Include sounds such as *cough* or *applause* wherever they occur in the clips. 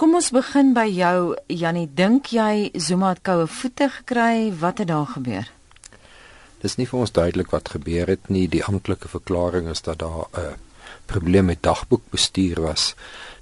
Kom ons begin by jou Jannie. Dink jy Zuma het koue voete gekry? Wat het daar gebeur? Dis nie vir ons duidelik wat gebeur het nie. Die amptelike verklaring is dat daar 'n uh, probleem met dagboekbestuur was.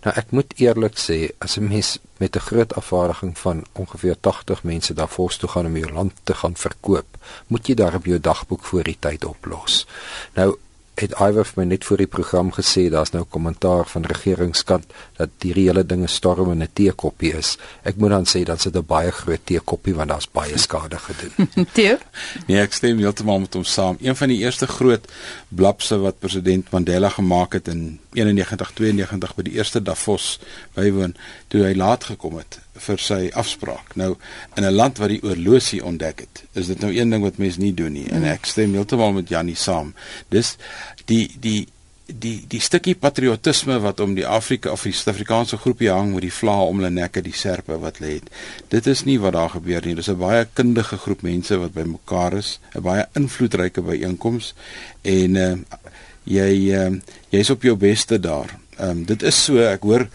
Nou ek moet eerlik sê, as 'n mens met 'n groot afvaardiging van ongeveer 80 mense daar voors toe gaan om jou land te gaan verkoop, moet jy daar op jou dagboek voor die tyd oplos. Nou het Iwer vir my net voor die program gesê daar's nou kommentaar van regeringskant dat die hele dinge storm in 'n teekoppie is. Ek moet dan sê dan sit 'n baie groot teekoppie want daar's baie skade gedoen. *laughs* Teo? Nee, ek stem heeltemal met hom saam. Een van die eerste groot blapse wat president Mandela gemaak het in 91 92 by die eerste Davos bywoon toe hy laat gekom het vir sy afspraak. Nou in 'n land wat die oorlosie ontdek het, is dit nou een ding wat mense nie doen nie mm. en ek stem heeltemal met Jannie saam. Dis die die die die stukkie patriotisme wat om die Afrika of die Suid-Afrikaanse groepie hang met die vlae om hulle nekke, die serpe wat lê het. Dit is nie wat daar gebeur nie. Dis 'n baie kundige groep mense wat bymekaar is, 'n baie invloedryke byeenkoms en uh, jy uh, jy's op jou beste daar. Ehm um, dit is so, ek hoor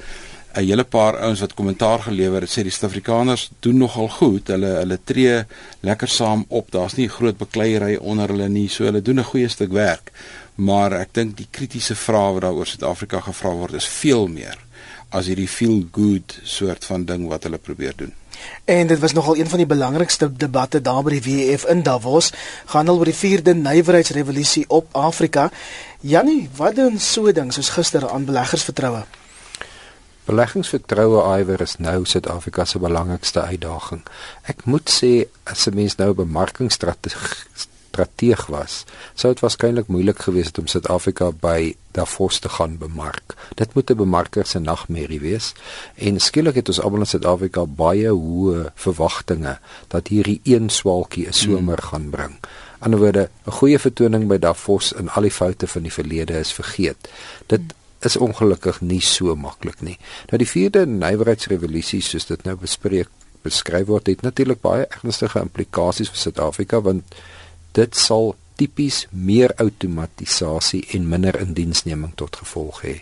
'n hele paar ouens wat kommentaar gelewer het, sê die Suid-Afrikaners doen nogal goed. Hulle hulle tree lekker saam op. Daar's nie groot bekleierery onder hulle nie. So hulle doen 'n goeie stuk werk. Maar ek dink die kritiese vrae wat daaroor Suid-Afrika gevra word is veel meer as hierdie feel good soort van ding wat hulle probeer doen. En dit was nogal een van die belangrikste debatte daar by die WEF in Davos, gaan oor die 4de nywerheidsrevolusie op Afrika. Jannie, wat doen so ding soos gister aan beleggers-vertroue? Beleggingsvertroue iwer is nou Suid-Afrika se belangrikste uitdaging. Ek moet sê as 'n mens nou 'n bemarkingsstrateeg was, sou dit waarskynlik moeilik gewees het om Suid-Afrika by Davos te gaan bemark. Dit moet 'n bemarker se nagmerrie wees en skielik het ons almal in Suid-Afrika baie hoë verwagtinge dat hierdie een swaalkie 'n somer hmm. gaan bring. Aan die ander wyse, 'n goeie vertoning by Davos en al die foute van die verlede is vergeet. Dit hmm is ongelukkig nie so maklik nie. Nou die vierde nywerheidsrevolusie soos dit nou bespreek beskryf word, het natuurlik baie ernstige implikasies vir Suid-Afrika want dit sal tipies meer outomatisasie en minder indiensneming tot gevolg hê.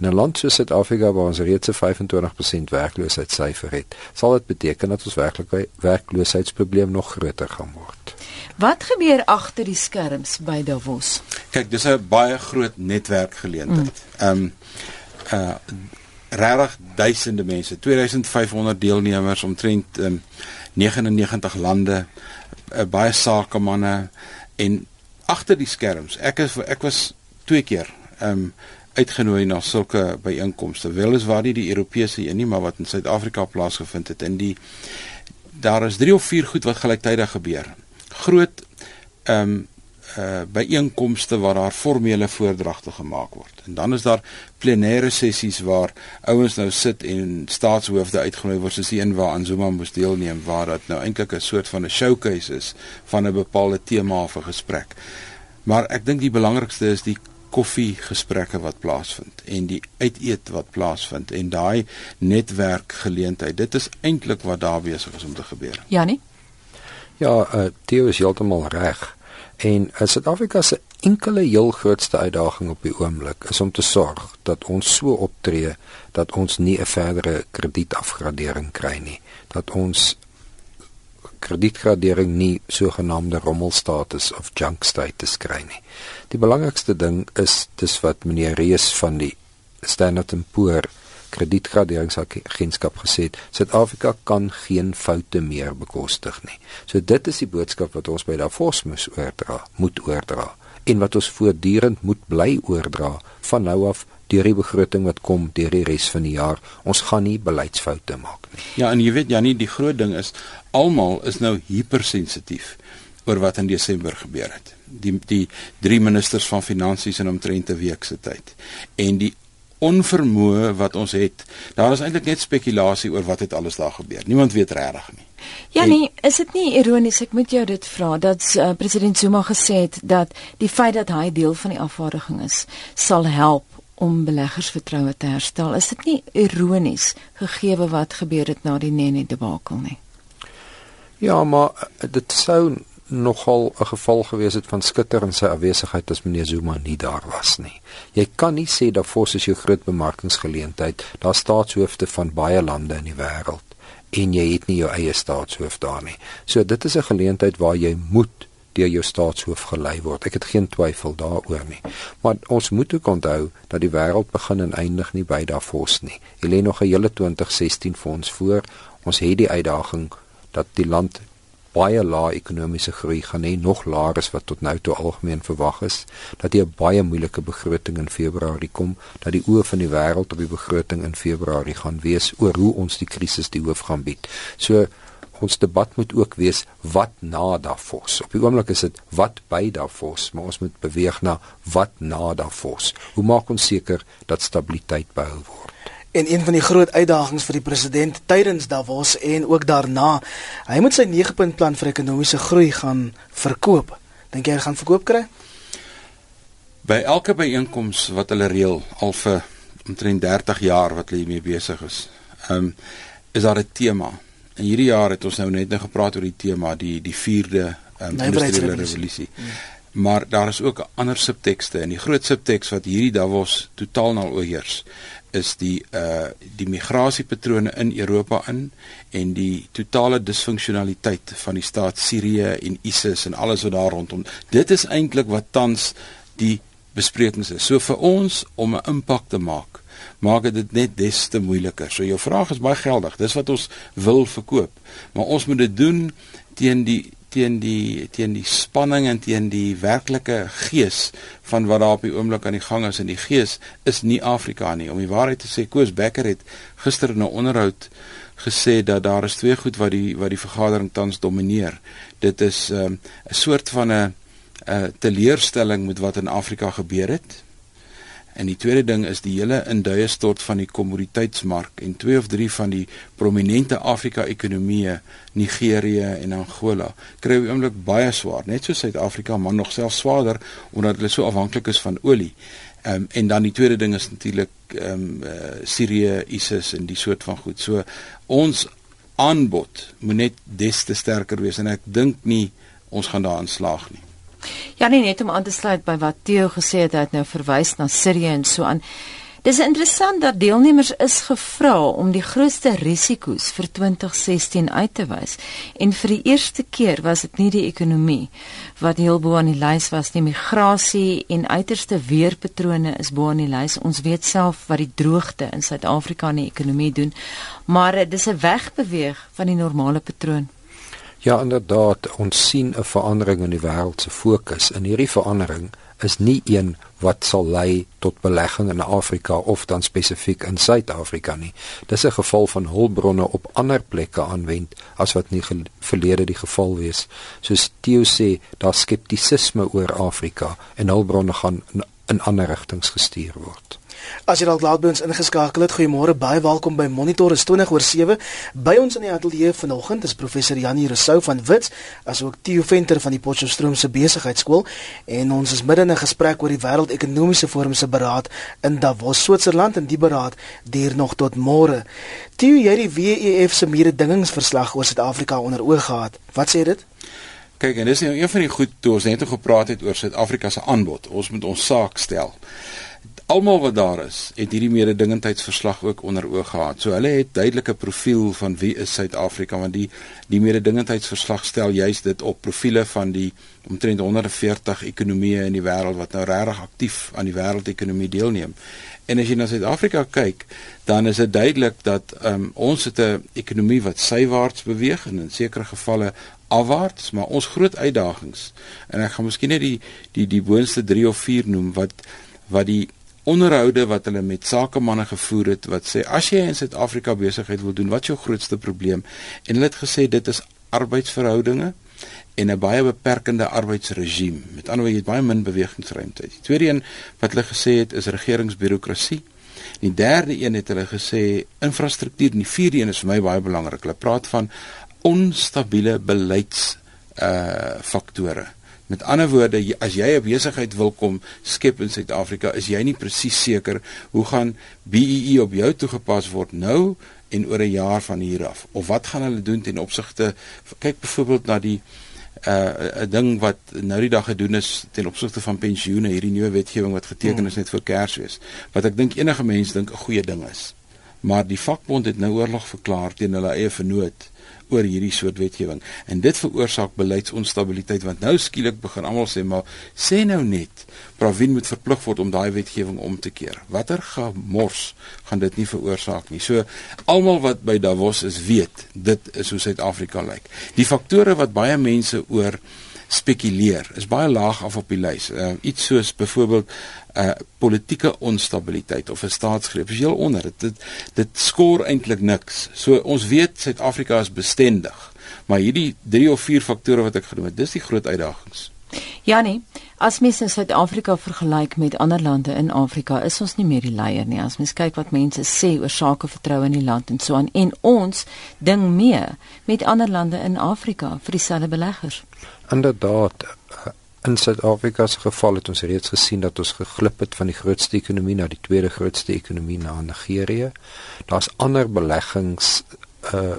In 'n land soos Suid-Afrika waar ons reeds 'n 25% werkloosheidssyfer het, sal dit beteken dat ons werklik werkloosheidsprobleem nog groter gaan word. Wat gebeur agter die skerms by Davos? Kyk, dis 'n baie groot netwerkgeleentheid. Ehm mm. um, uh regtig duisende mense, 2500 deelnemers omtrent um, 99 lande, uh, baie sakemanne en agter die skerms. Ek is ek was twee keer ehm um, uitgenooi na sulke byeenkomste. Wel is waar nie die Europese een nie, maar wat in Suid-Afrika plaasgevind het. En die daar is 3 of 4 goed wat gelyktydig gebeur groot ehm um, uh byeenkomste waar daar formele voordragte gemaak word. En dan is daar plenêre sessies waar ouens nou sit en staatshoofde uitgenooi word soos die een waar Anzuma moes deelneem waar dit nou eintlik 'n soort van 'n showcase is van 'n bepaalde tema vir gesprek. Maar ek dink die belangrikste is die koffiegesprekke wat plaasvind en die uiteet wat plaasvind en daai netwerkgeleentheid. Dit is eintlik wat daar besig is om te gebeur. Janie Ja, uh, Theo is heeltemal reg. En uh, Suid-Afrika se enkele heel grootste uitdaging op die oomblik is om te sorg dat ons so optree dat ons nie 'n verdere kredietafgradering kry nie. Dat ons kredietgradering nie sogenaamde rommelstatus of junk status kry nie. Die belangrikste ding is dis wat meneer Rees van die Standard & Poor kredietgraderingsagentskap gesê het Suid-Afrika kan geen foute meer bekostig nie. So dit is die boodskap wat ons by Davos moet oordra, moet oordra en wat ons voortdurend moet bly oordra van nou af deur die begroting wat kom deur die res van die jaar. Ons gaan nie beleidsfoute maak nie. Ja, en jy weet Janie, die groot ding is almal is nou hypersensitief oor wat in Desember gebeur het. Die die drie ministers van finansies in omtrent 'n week se tyd. En die onvermoë wat ons het. Daar is eintlik net spekulasie oor wat het alles daar gebeur. Niemand weet regtig nie. Ja nee, is dit nie ironies ek moet jou dit vra dat uh, president Zuma gesê het dat die feit dat hy deel van die afvaardiging is sal help om beleggersvertroue te herstel. Is dit nie ironies gegee wat gebeur het na die Nene debakel nie? Ja, maar eh, dit sou nogal 'n geval gewees het van skitter in sy afwesigheid as meneer Zuma nie daar was nie. Jy kan nie sê dat Vos is jou groot bemarkingsgeleentheid. Daar staatshoofde van baie lande in die wêreld en jy het nie jou eie staatshoof daar nie. So dit is 'n geleentheid waar jy moet deur jou staatshoof gelei word. Ek het geen twyfel daaroor nie. Maar ons moet ook onthou dat die wêreld begin en eindig nie by Davos nie. Jy lê nog 'n hele 2016 vir ons voor. Ons het die uitdaging dat die land baie lae ekonomiese groei gaan hê, nog laer as wat tot nou toe algemeen verwag is, dat jy 'n baie moeilike begroting in Februarie kom, dat die oë van die wêreld op die begroting in Februarie gaan wees oor hoe ons die krisis die hoof gaan bied. So ons debat moet ook wees wat na Davos. Op die oomblik is dit wat by Davos, maar ons moet beweeg na wat na Davos. Hoe maak ons seker dat stabiliteit behou word? En een van die groot uitdagings vir die president tydens Davos en ook daarna. Hy moet sy 9-punt plan vir ekonomiese groei gaan verkoop. Dink jy hy gaan verkoop kry? By elke byeenkoms wat hulle reël al vir omtrent 30 jaar wat hulle hiermee besig is, ehm um, is daar 'n tema. En hierdie jaar het ons nou net nou gepraat oor die tema die die 4de um, industriële revolusie. Hmm. Maar daar is ook ander subtekste en die groot subteks wat hierdie Davos totaal nou oorheers is die uh die migrasiepatrone in Europa in en die totale disfunksionaliteit van die staat Sirië en ISIS en alles wat daar rondom. Dit is eintlik wat tans die besprekings is. So vir ons om 'n impak te maak, maak dit net des te moeiliker. So jou vraag is baie geldig. Dis wat ons wil verkoop. Maar ons moet dit doen teen die teen die teen die spanning en teen die werklike gees van wat daar op die oomblik aan die gang is. En die gees is nie Afrika nie. Om die waarheid te sê Koos Becker het gister in 'n onderhoud gesê dat daar is twee goed wat die wat die vergadering tans domineer. Dit is 'n um, soort van 'n 'n teleurstelling met wat in Afrika gebeur het En die tweede ding is die hele induie stort van die kommoditeitsmark en twee of drie van die prominente Afrika ekonomieë, Nigerië en Angola, kry op oomblik baie swaar, net so Suid-Afrika, maar nog selfs swaarder omdat hulle so afhanklik is van olie. Ehm um, en dan die tweede ding is natuurlik ehm um, uh, Sirië, ISIS en die soort van goed. So ons aanbod moet net des te sterker wees en ek dink nie ons gaan daarin slaag nie. Ja nee net om aan te sluit by wat Theo gesê het, hy het nou verwys na Sirië en so aan. Dis interessant dat deelnemers is gevra om die grootste risiko's vir 2016 uit te wys. En vir die eerste keer was dit nie die ekonomie wat heel bo aan die lys was nie, migrasie en uiterste weerpatrone is bo aan die lys. Ons weet self wat die droogte in Suid-Afrika aan die ekonomie doen, maar dit is 'n wegbeweeg van die normale patroon. Ja, inderdaad, ons sien 'n verandering in die wêreld se fokus. En hierdie verandering is nie een wat sal lei tot belegging in Afrika of dan spesifiek in Suid-Afrika nie. Dis 'n geval van hulpbronne op ander plekke aanwend as wat nie verlede die geval wees. Soos Theo sê, daar skeptisisme oor Afrika en hulpbronne gaan in, in ander rigtings gestuur word. As jy dalk laat by ons ingeskakel het, goeiemôre, baie welkom by Monitor is 20 oor 7. By ons in die ateljee vanoggend is professor Janie Rousseau van Wits, asook Theo Venter van die Potchefstroom se besigheidskool en ons is midde in 'n gesprek oor die wêreldekonomiese forum se beraad in Davos, Switserland en die beraad duur nog tot môre. Theo, jy het die WEF se mededingingsverslag oor Suid-Afrika onder oog gehad. Wat sê dit? Kyk, en dis nou een van die goed toe ons net gepraat het oor Suid-Afrika se aanbod. Ons moet ons saak stel almal wat daar is, het hierdie mededingendheidsverslag ook onder oog gehad. So hulle het duidelike profiel van wie is Suid-Afrika want die die mededingendheidsverslag stel juist dit op profile van die omtrent 140 ekonomieë in die wêreld wat nou regtig aktief aan die wêreldekonomie deelneem. En as jy na Suid-Afrika kyk, dan is dit duidelik dat um, ons het 'n ekonomie wat sywaarts beweeg en in sekere gevalle afwaarts, maar ons groot uitdagings en ek gaan miskien net die die die boonste 3 of 4 noem wat wat die onderhoude wat hulle met sakemanne gevoer het wat sê as jy in Suid-Afrika besigheid wil doen, wat is jou grootste probleem? En hulle het gesê dit is arbeidsverhoudinge en 'n baie beperkende arbeidsregime. Met ander woorde, jy het baie min bewegingsruimte. Die tweede een wat hulle gesê het is regeringsbureaukrasie. Die derde een het hulle gesê infrastruktuur en die vierde een is vir my baie belangrik. Hulle praat van onstabiele beleids uh faktore. Met ander woorde, as jy 'n besigheid wil kom skep in Suid-Afrika, is jy nie presies seker hoe gaan BEE e op jou toegepas word nou en oor 'n jaar van hier af of wat gaan hulle doen ten opsigte kyk byvoorbeeld na die uh, 'n ding wat nou die dag gedoen is ten opsigte van pensioene, hierdie nuwe wetgewing wat geteken is net vir Kersfees, wat ek dink enige mens dink 'n goeie ding is. Maar die vakbond het nou oorlog verklaar teen hulle eie vernoot oor hierdie soort wetgewing en dit veroorsaak beleidsonstabiliteit want nou skielik begin almal sê maar sê nou net Pravin moet verplig word om daai wetgewing om te keer. Watter gemors gaan dit nie veroorsaak nie. So almal wat by Davos is weet, dit is hoe Suid-Afrika lyk. Die faktore wat baie mense oor spekuleer is baie laag af op die lys. Uh, iets soos byvoorbeeld uh, politieke onstabiliteit of 'n staatsgreep. Is heel onder. Dit dit, dit skoor eintlik niks. So ons weet Suid-Afrika is bestendig. Maar hierdie 3 of 4 faktore wat ek genoem het, dis die groot uitdagings. Janie, as mens in Suid-Afrika vergelyk met ander lande in Afrika, is ons nie meer die leier nie. As mens kyk wat mense sê oor sake vertroue in die land en so aan en ons ding mee met ander lande in Afrika vir dieselfde beleggers. Inderdaad, in Suid-Afrika se geval het ons reeds gesien dat ons geglip het van die grootste ekonomie na die tweede grootste ekonomie na Nigerië. Daar's ander beleggings uh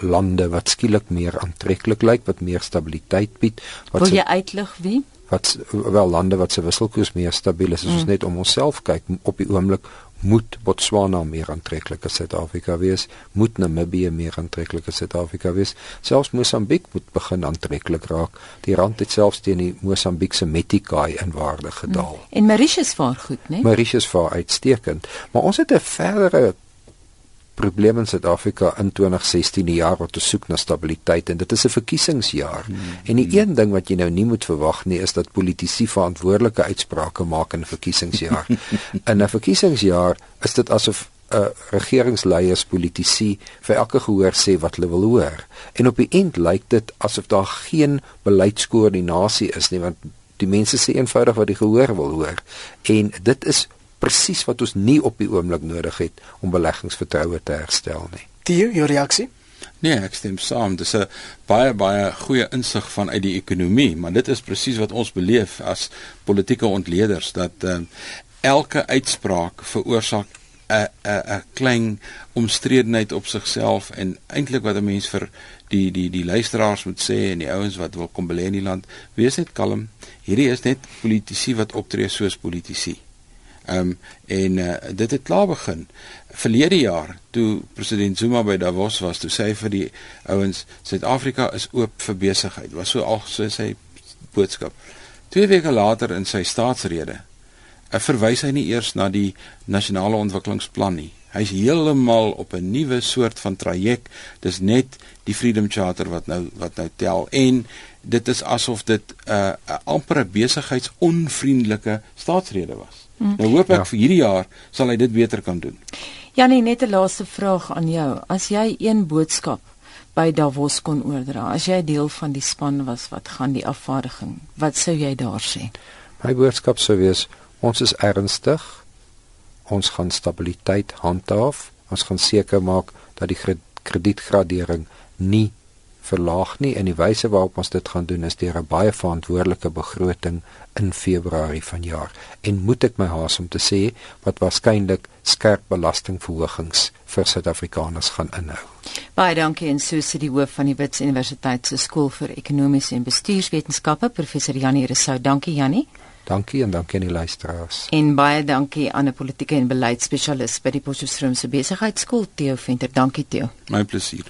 lande wat skielik meer aantreklik lyk, wat meer stabiliteit bied. Wat Wil jy uitlig wie? Wat wel lande wat se wisselkoers meer stabiel is, as mm. ons net om onsself kyk op die oomblik moet Botswana meer aantreklik as Suid-Afrika wees, moet Namibië meer aantreklik as Suid-Afrika wees, selfs Mosambiek moet begin aantreklik raak. Die rand het selfs teen die Mosambiekse Metikai in waarde gedaal. En Mauritius vaar goed, né? Mauritius vaar uitstekend, maar ons het 'n verdere probleem in Suid-Afrika in 2016 die jaar wat ons soek na stabiliteit en dit is 'n verkiesingsjaar. Hmm. En die een ding wat jy nou nie moet verwag nie is dat politici verantwoordelike uitsprake maak in 'n verkiesingsjaar. *laughs* in 'n verkiesingsjaar is dit asof 'n uh, regeringsleiers politici vir elke gehoor sê wat hulle wil hoor. En op die end lyk dit asof daar geen beleidskoördinasie is nie want die mense sê eenvoudig wat die gehoor wil hoor. En dit is presies wat ons nie op die oomblik nodig het om beleggingsvertroue te herstel nie. Die jou reaksie? Nee, ek stem saam. Dis 'n baie baie goeie insig vanuit die ekonomie, maar dit is presies wat ons beleef as politieke ontleeders dat uh, elke uitspraak veroorsaak 'n 'n 'n klein omstredenheid op sigself en eintlik wat 'n mens vir die die die luisteraars moet sê en die ouens wat wil kom belê in die land, wees net kalm. Hierdie is net politici wat optree soos politici. Ehm um, en uh, dit het klaar begin. Verlede jaar toe president Zuma by Davos was, toe sê hy vir die ouens Suid-Afrika is oop vir besigheid. Was so al so sy boodskap. Twee weke later in sy staatsrede, uh, verwys hy nie eers na die nasionale ontwikkelingsplan nie. Hy's heeltemal op 'n nuwe soort van traject. Dis net die Freedom Charter wat nou wat nou tel en dit is asof dit 'n uh, 'n amper besigheidsonvriendelike staatsrede was. Hmm. Nou hoop ek ja. vir hierdie jaar sal hy dit beter kan doen. Janie, net 'n laaste vraag aan jou. As jy een boodskap by Davos kon oordra, as jy deel van die span was wat gaan die afvaardiging, wat sou jy daar sê? My boodskap sou wees: ons is ernstig. Ons gaan stabiliteit handhaaf. Ons gaan seker maak dat die kredietgradering nie verlaag nie en die wyse waarop ons dit gaan doen is deur 'n baie verantwoordelike begroting in Februarie vanjaar. En moet ek my haas om te sê wat waarskynlik skerp belastingverhogings vir Suid-Afrikaners gaan inhou. Baie dankie en so sit die hoof van die Wits Universiteit se skool vir ekonomiese en bestuurswetenskappe, professor Janie Resou. Dankie Janie. Dankie en dankie aan die luisteraars. En baie dankie aan 'n politieke en beleidsspesialis by die Potchefstroom se besigheidskool, Theo Venter. Dankie Theo. My plesier.